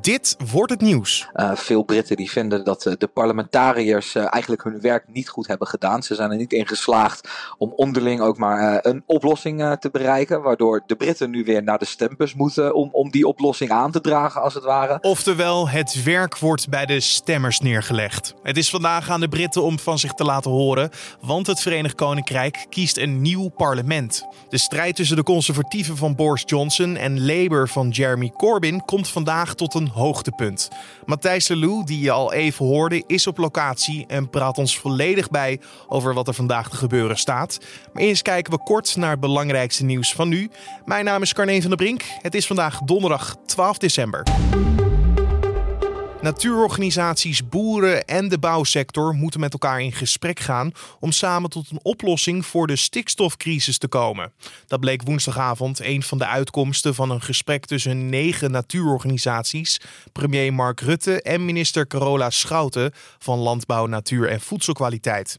Dit wordt het nieuws. Uh, veel Britten die vinden dat uh, de parlementariërs uh, eigenlijk hun werk niet goed hebben gedaan. Ze zijn er niet in geslaagd om onderling ook maar een oplossing te bereiken. Waardoor de Britten nu weer naar de stembus moeten om, om die oplossing aan te dragen, als het ware. Oftewel, het werk wordt bij de stemmers neergelegd. Het is vandaag aan de Britten om van zich te laten horen, want het Verenigd Koninkrijk kiest een nieuw parlement. De strijd tussen de conservatieven van Boris Johnson en Labour van Jeremy Corbyn komt vandaag tot een hoogtepunt. Matthijs Lelou, die je al even hoorde, is op locatie en praat ons volledig bij over wat er vandaag te gebeuren staat. Maar eerst kijken we kort naar het belangrijkste nieuws van nu. Mijn naam is Carne van der Brink. Het is vandaag donderdag 12 december. Natuurorganisaties, boeren en de bouwsector moeten met elkaar in gesprek gaan om samen tot een oplossing voor de stikstofcrisis te komen. Dat bleek woensdagavond een van de uitkomsten van een gesprek tussen negen natuurorganisaties, premier Mark Rutte en minister Carola Schouten van Landbouw, Natuur en Voedselkwaliteit.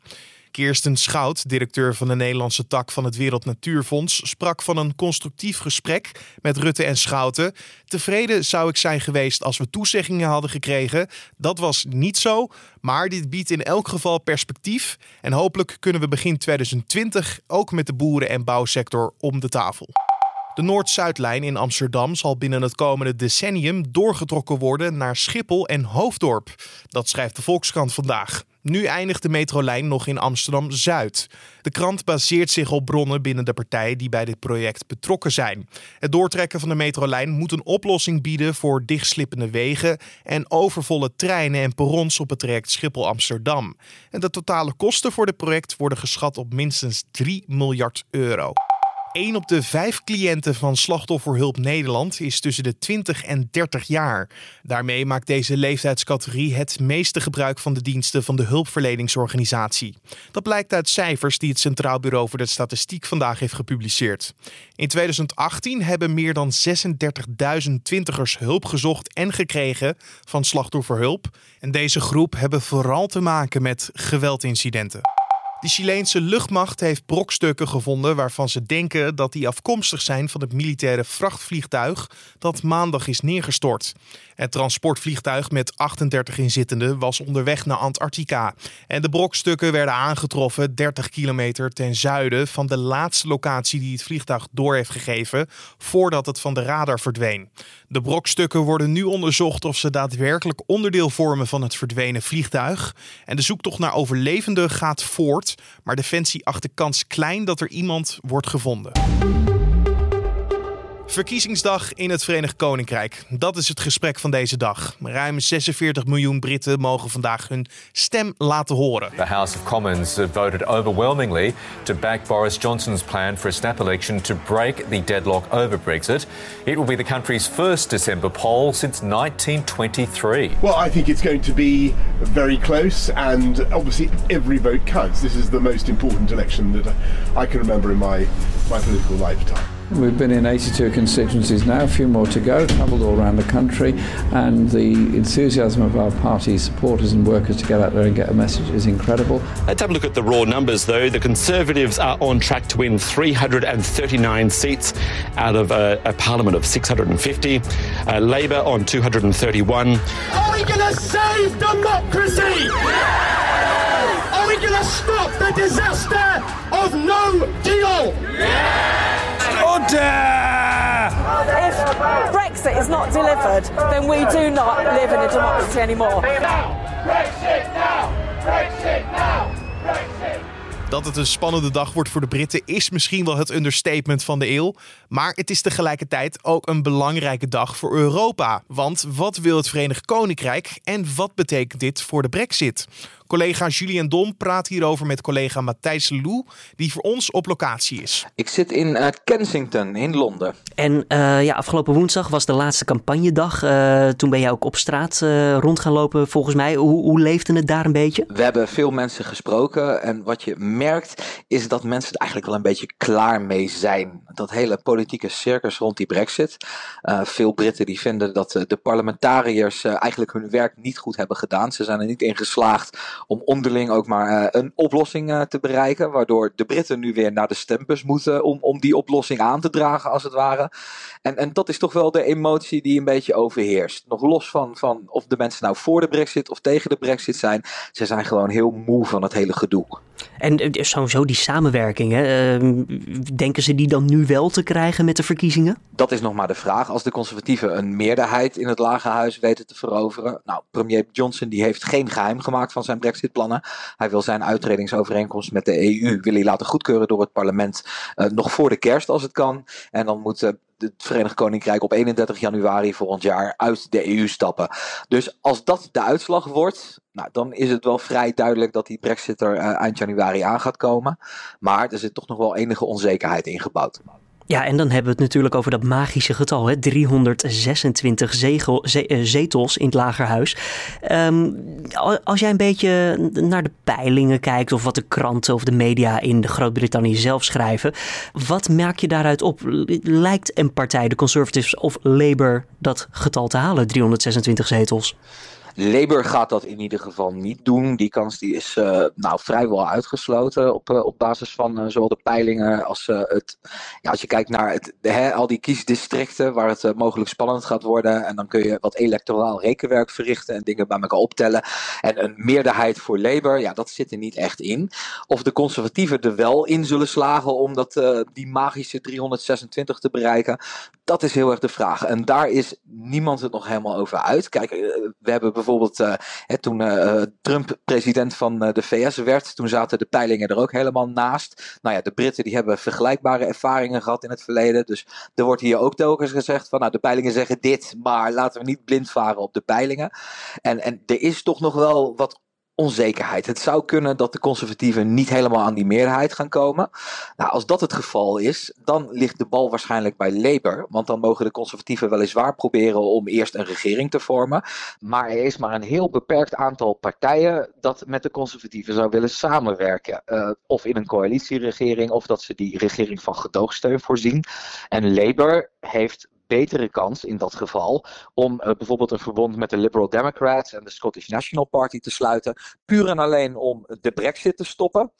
Kirsten Schout, directeur van de Nederlandse tak van het Wereld Natuurfonds, sprak van een constructief gesprek met Rutte en Schouten. Tevreden zou ik zijn geweest als we toezeggingen hadden gekregen. Dat was niet zo, maar dit biedt in elk geval perspectief. En hopelijk kunnen we begin 2020 ook met de boeren- en bouwsector om de tafel. De Noord-Zuidlijn in Amsterdam zal binnen het komende decennium doorgetrokken worden naar Schiphol en Hoofddorp. Dat schrijft de Volkskrant vandaag. Nu eindigt de metrolijn nog in Amsterdam Zuid. De krant baseert zich op bronnen binnen de partij die bij dit project betrokken zijn. Het doortrekken van de metrolijn moet een oplossing bieden voor dichtslippende wegen en overvolle treinen en perrons op het traject Schiphol-Amsterdam. En de totale kosten voor dit project worden geschat op minstens 3 miljard euro. 1 op de 5 cliënten van Slachtofferhulp Nederland is tussen de 20 en 30 jaar. Daarmee maakt deze leeftijdscategorie het meeste gebruik van de diensten van de hulpverleningsorganisatie. Dat blijkt uit cijfers die het Centraal Bureau voor de Statistiek vandaag heeft gepubliceerd. In 2018 hebben meer dan 36.000 twintigers hulp gezocht en gekregen van Slachtofferhulp. En deze groep hebben vooral te maken met geweldincidenten. De Chileense luchtmacht heeft brokstukken gevonden waarvan ze denken dat die afkomstig zijn van het militaire vrachtvliegtuig dat maandag is neergestort. Het transportvliegtuig met 38 inzittenden was onderweg naar Antarctica. En de brokstukken werden aangetroffen 30 kilometer ten zuiden van de laatste locatie die het vliegtuig door heeft gegeven voordat het van de radar verdween. De brokstukken worden nu onderzocht of ze daadwerkelijk onderdeel vormen van het verdwenen vliegtuig. En de zoektocht naar overlevenden gaat voort, maar Defensie acht de kans klein dat er iemand wordt gevonden. Verkiezingsdag in het Verenigd Koninkrijk. Dat is het gesprek van deze dag. Ruim 46 miljoen Britten mogen vandaag hun stem laten horen. The House of Commons voted overwhelmingly to back Boris Johnson's plan for a snap election to break the deadlock over Brexit. It will be the country's first December poll since 1923. Well, I think it's going to be very close and obviously every vote counts. This is the most important election that I can remember in my my political lifetime. We've been in 82 constituencies now, a few more to go, travelled all around the country, and the enthusiasm of our party supporters and workers to get out there and get a message is incredible. Let's have a look at the raw numbers, though. The Conservatives are on track to win 339 seats out of a, a parliament of 650, uh, Labour on 231. Are we going to save democracy? Are we going to stop the disaster of no deal? If Brexit is not delivered, then we do not live in a democracy anymore. Brexit now! Brexit now! Brexit! Dat het een spannende dag wordt voor de Britten is misschien wel het understatement van de eeuw. Maar het is tegelijkertijd ook een belangrijke dag voor Europa. Want wat wil het Verenigd Koninkrijk en wat betekent dit voor de Brexit? Collega Julien Dom praat hierover met collega Matthijs Lou, die voor ons op locatie is. Ik zit in uh, Kensington in Londen. En uh, ja, afgelopen woensdag was de laatste campagnedag. Uh, toen ben jij ook op straat rond gaan lopen, volgens mij. Hoe, hoe leefde het daar een beetje? We hebben veel mensen gesproken. En wat je merkt, is dat mensen er eigenlijk wel een beetje klaar mee zijn. Dat hele politieke circus rond die brexit. Uh, veel Britten die vinden dat de parlementariërs uh, eigenlijk hun werk niet goed hebben gedaan. Ze zijn er niet in geslaagd om onderling ook maar een oplossing te bereiken. Waardoor de Britten nu weer naar de stembus moeten om, om die oplossing aan te dragen als het ware. En, en dat is toch wel de emotie die een beetje overheerst. Nog los van, van of de mensen nou voor de brexit of tegen de brexit zijn. Ze zijn gewoon heel moe van het hele gedoe. En sowieso die samenwerking, hè? Uh, denken ze die dan nu wel te krijgen met de verkiezingen? Dat is nog maar de vraag. Als de conservatieven een meerderheid in het lagerhuis weten te veroveren. Nou, premier Johnson die heeft geen geheim gemaakt van zijn brexit-plannen. Hij wil zijn uitredingsovereenkomst met de EU wil hij laten goedkeuren door het parlement uh, nog voor de kerst als het kan. En dan moet uh, het Verenigd Koninkrijk op 31 januari volgend jaar uit de EU stappen. Dus als dat de uitslag wordt, nou, dan is het wel vrij duidelijk dat die Brexit er uh, eind januari aan gaat komen. Maar er zit toch nog wel enige onzekerheid ingebouwd. Ja, en dan hebben we het natuurlijk over dat magische getal, hè? 326 zegel, ze, uh, zetels in het lagerhuis. Um, als jij een beetje naar de peilingen kijkt, of wat de kranten of de media in Groot-Brittannië zelf schrijven, wat maak je daaruit op? Lijkt een partij, de Conservatives of Labour, dat getal te halen, 326 zetels? Labour gaat dat in ieder geval niet doen. Die kans die is uh, nou, vrijwel uitgesloten op, uh, op basis van uh, zowel de peilingen als het. Ja, als je kijkt naar het, hè, al die kiesdistricten waar het mogelijk spannend gaat worden. En dan kun je wat electoraal rekenwerk verrichten en dingen bij elkaar optellen. En een meerderheid voor Labour, ja, dat zit er niet echt in. Of de conservatieven er wel in zullen slagen om dat, die magische 326 te bereiken. Dat is heel erg de vraag. En daar is niemand het nog helemaal over uit. Kijk, we hebben bijvoorbeeld uh, hè, toen uh, Trump president van de VS werd, toen zaten de peilingen er ook helemaal naast. Nou ja, de Britten die hebben vergelijkbare ervaringen gehad in het verleden. Dus er wordt hier ook telkens gezegd van nou de peilingen zeggen dit, maar laten we niet blind varen op de peilingen. En, en er is toch nog wel wat onzekerheid. Het zou kunnen dat de conservatieven niet helemaal aan die meerderheid gaan komen. Nou, als dat het geval is, dan ligt de bal waarschijnlijk bij Labour. Want dan mogen de conservatieven weliswaar proberen om eerst een regering te vormen. Maar er is maar een heel beperkt aantal partijen dat met de conservatieven zou willen samenwerken. Uh, of in een coalitieregering, of dat ze die regering van gedoogsteun voorzien. En Labour heeft betere kans in dat geval om uh, bijvoorbeeld een verbond met de Liberal Democrats en de Scottish National Party te sluiten. Puur en alleen om de Brexit te stoppen.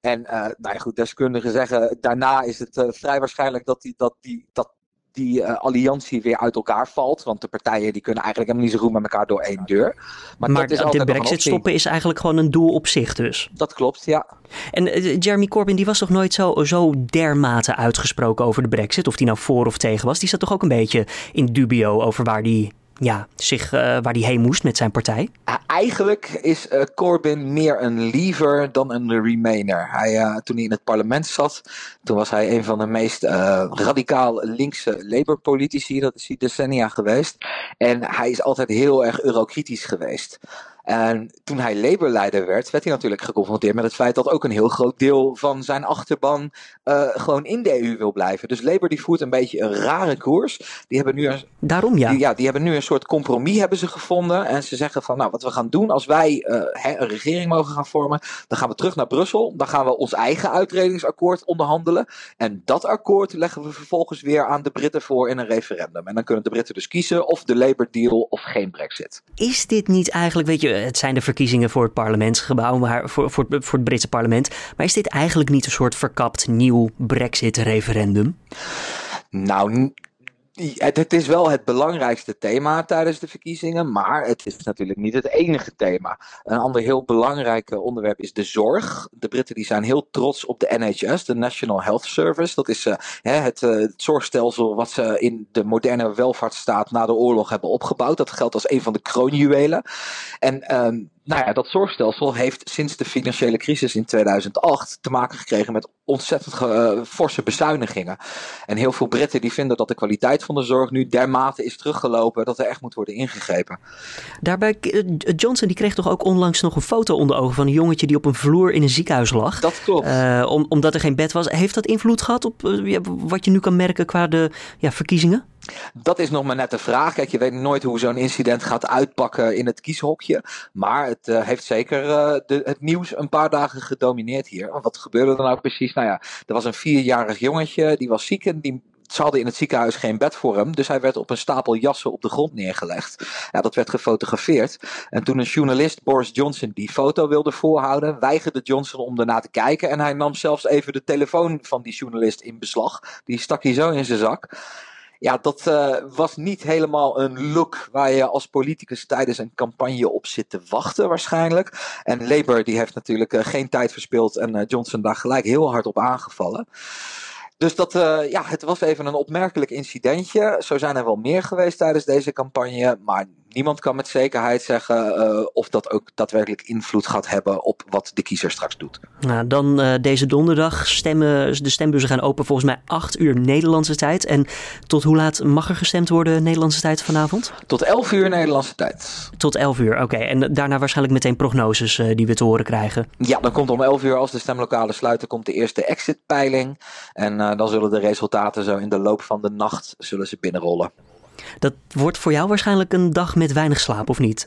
En uh, nou ja, goed, deskundigen zeggen daarna is het uh, vrij waarschijnlijk dat die, dat, die, dat die uh, alliantie weer uit elkaar valt. Want de partijen die kunnen eigenlijk helemaal niet zo goed met elkaar door één deur. Maar, maar dat is de brexit stoppen is eigenlijk gewoon een doel op zich dus. Dat klopt, ja. En uh, Jeremy Corbyn die was toch nooit zo, zo dermate uitgesproken over de brexit? Of die nou voor of tegen was? Die zat toch ook een beetje in dubio over waar die ja, zich, uh, waar hij heen moest met zijn partij? Eigenlijk is uh, Corbyn meer een leaver dan een remainer. Hij, uh, toen hij in het parlement zat, toen was hij een van de meest radicaal linkse Labour-politici. Dat is hij decennia geweest. En hij is altijd heel erg eurokritisch geweest. En toen hij Labour-leider werd, werd hij natuurlijk geconfronteerd met het feit dat ook een heel groot deel van zijn achterban uh, gewoon in de EU wil blijven. Dus Labour die voert een beetje een rare koers. Die hebben nu een, Daarom ja. Die, ja, die hebben nu een soort compromis hebben ze gevonden. En ze zeggen van, nou, wat we gaan doen als wij uh, hè, een regering mogen gaan vormen, dan gaan we terug naar Brussel. Dan gaan we ons eigen uitredingsakkoord onderhandelen. En dat akkoord leggen we vervolgens weer aan de Britten voor in een referendum. En dan kunnen de Britten dus kiezen of de Labour-deal of geen Brexit. Is dit niet eigenlijk, weet je, het zijn de verkiezingen voor het parlementsgebouw, maar voor, voor, voor het Britse parlement. Maar is dit eigenlijk niet een soort verkapt nieuw Brexit-referendum? Nou, het, is wel het belangrijkste thema tijdens de verkiezingen, maar het is natuurlijk niet het enige thema. Een ander heel belangrijk eh, onderwerp is de zorg. De Britten die zijn heel trots op de NHS, de National Health Service. Dat is uh, het, uh, het, zorgstelsel wat ze in de moderne welvaartsstaat na de oorlog hebben opgebouwd. Dat geldt als een van de kroonjuwelen. En um, nou ja, dat zorgstelsel heeft sinds de financiële crisis in 2008 te maken gekregen met ontzettend uh, forse bezuinigingen. En heel veel Britten die vinden dat de kwaliteit van de zorg nu dermate is teruggelopen dat er echt moet worden ingegrepen. Daarbij, uh, Johnson die kreeg toch ook onlangs nog een foto onder ogen van een jongetje die op een vloer in een ziekenhuis lag. Dat klopt. Uh, om, omdat er geen bed was. Heeft dat invloed gehad op wat je nu kan merken qua de ja, verkiezingen? Dat is nog maar net de vraag. Kijk, je weet nooit hoe zo'n incident gaat uitpakken in het kieshokje. Maar het uh, heeft zeker uh, de, het nieuws een paar dagen gedomineerd hier. Wat gebeurde er nou precies? Nou ja, er was een vierjarig jongetje, die was ziek en die ze hadden in het ziekenhuis geen bed voor hem, dus hij werd op een stapel jassen op de grond neergelegd. Ja, dat werd gefotografeerd. En toen een journalist, Boris Johnson, die foto wilde voorhouden, weigerde Johnson om ernaar te kijken. En hij nam zelfs even de telefoon van die journalist in beslag. Die stak hij zo in zijn zak. Ja, dat uh, was niet helemaal een look waar je als politicus tijdens een campagne op zit te wachten waarschijnlijk. En Labour die heeft natuurlijk uh, geen tijd verspild en uh, Johnson daar gelijk heel hard op aangevallen. Dus dat, ja, het was even een opmerkelijk incidentje. Zo zijn er wel meer geweest tijdens deze campagne. Maar niemand kan met zekerheid zeggen uh, of dat ook daadwerkelijk invloed gaat hebben op wat de kiezer straks doet. Nou, dan uh, deze donderdag stemmen. De stembussen gaan open volgens mij 8 uur Nederlandse tijd. En tot hoe laat mag er gestemd worden Nederlandse tijd vanavond? Tot 11 uur Nederlandse tijd. Tot 11 uur, oké. Okay. En daarna waarschijnlijk meteen prognoses uh, die we te horen krijgen. Ja, dan komt om 11 uur als de stemlokalen sluiten, komt de eerste exitpeiling. En dan zullen de resultaten zo in de loop van de nacht zullen ze binnenrollen. Dat wordt voor jou waarschijnlijk een dag met weinig slaap, of niet?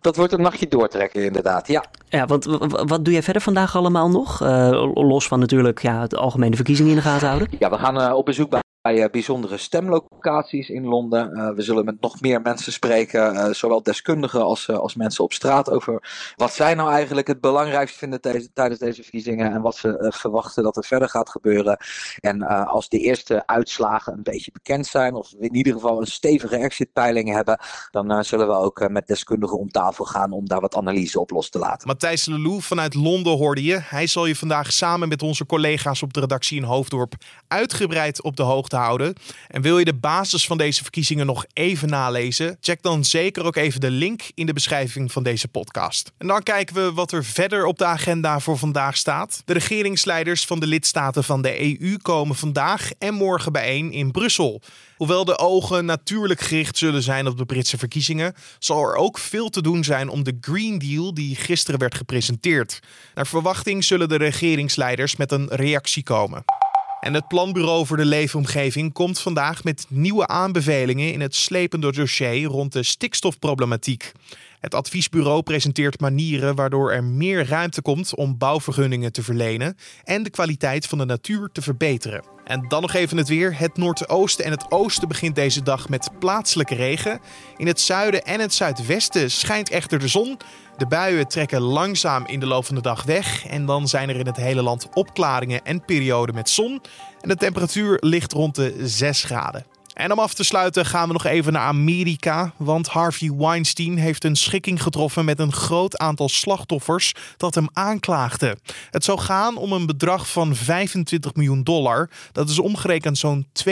Dat wordt een nachtje doortrekken, inderdaad, ja. Ja, want wat doe jij verder vandaag allemaal nog? Uh, los van natuurlijk ja, de algemene verkiezingen in de gaten houden. Ja, we gaan uh, op bezoek bij bij bijzondere stemlocaties in Londen. Uh, we zullen met nog meer mensen spreken, uh, zowel deskundigen als, als mensen op straat, over wat zij nou eigenlijk het belangrijkst vinden tijdens deze verkiezingen en wat ze verwachten dat er verder gaat gebeuren. En als de eerste uitslagen een beetje bekend zijn, of we in ieder geval een stevige exitpeiling hebben, dan zullen we ook met deskundigen om tafel gaan om daar wat analyse op los te laten. Matthijs Lelou vanuit Londen hoorde je. Hij zal je vandaag samen met onze collega's op de redactie in Hoofddorp uitgebreid op de hoogte houden. En wil je de basis van deze verkiezingen nog even nalezen? Check dan zeker ook even de link in de beschrijving van deze podcast. En dan kijken we wat er verder op de agenda voor vandaag staat. De regeringsleiders van de lidstaten van de EU komen vandaag en morgen bijeen in Brussel. Hoewel de ogen natuurlijk gericht zullen zijn op de Britse verkiezingen, zal er ook veel te doen zijn om de Green Deal die gisteren werd gepresenteerd. Naar verwachting zullen de regeringsleiders met een reactie komen. En het Planbureau voor de Leefomgeving komt vandaag met nieuwe aanbevelingen in het slepende dossier rond de stikstofproblematiek. Het adviesbureau presenteert manieren waardoor er meer ruimte komt om bouwvergunningen te verlenen en de kwaliteit van de natuur te verbeteren. En dan nog even het weer. Het noordoosten en het oosten begint deze dag met plaatselijke regen. In het zuiden en het zuidwesten schijnt echter de zon. De buien trekken langzaam in de loop van de dag weg. En dan zijn er in het hele land opklaringen en perioden met zon. En de temperatuur ligt rond de 6 graden. En om af te sluiten gaan we nog even naar Amerika. Want Harvey Weinstein heeft een schikking getroffen met een groot aantal slachtoffers dat hem aanklaagden. Het zou gaan om een bedrag van 25 miljoen dollar. Dat is omgerekend zo'n 22,5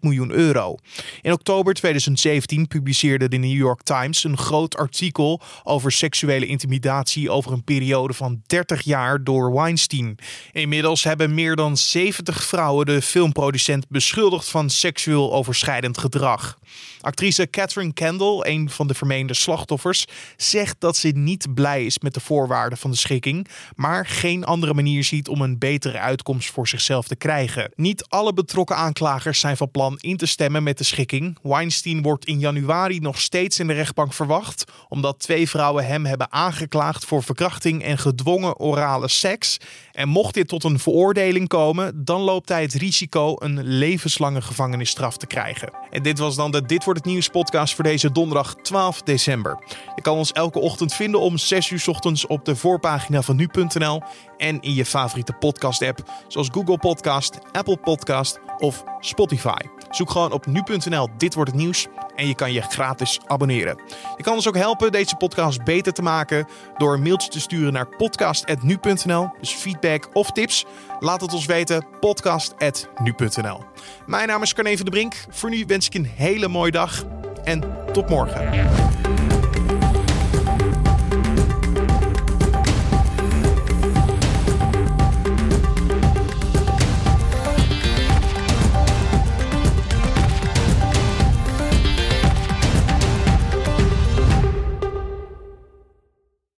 miljoen euro. In oktober 2017 publiceerde de New York Times een groot artikel over seksuele intimidatie over een periode van 30 jaar door Weinstein. Inmiddels hebben meer dan 70 vrouwen de filmproducent beschuldigd van seksueel overschrijdend gedrag. Actrice Catherine Kendall, een van de vermeende slachtoffers, zegt dat ze niet blij is met de voorwaarden van de schikking, maar geen andere manier ziet om een betere uitkomst voor zichzelf te krijgen. Niet alle betrokken aanklagers zijn van plan in te stemmen met de schikking. Weinstein wordt in januari nog steeds in de rechtbank verwacht, omdat twee vrouwen hem hebben aangeklaagd voor verkrachting en gedwongen orale seks. En mocht dit tot een veroordeling komen, dan loopt hij het risico een levenslange gevangenisstraf te krijgen. En dit was dan de Dit wordt het nieuws podcast voor deze donderdag 12 december. Je kan ons elke ochtend vinden om 6 uur ochtends op de voorpagina van nu.nl en in je favoriete podcast app zoals Google Podcast, Apple Podcast of Spotify. Zoek gewoon op nu.nl Dit wordt het nieuws en je kan je gratis abonneren. Je kan ons ook helpen deze podcast beter te maken door een mailtje te sturen naar podcast.nu.nl. Dus feedback of tips, laat het ons weten. podcast.nu.nl. Mijn naam is Carne van de Brink. Voor nu wens ik een hele mooie dag en tot morgen.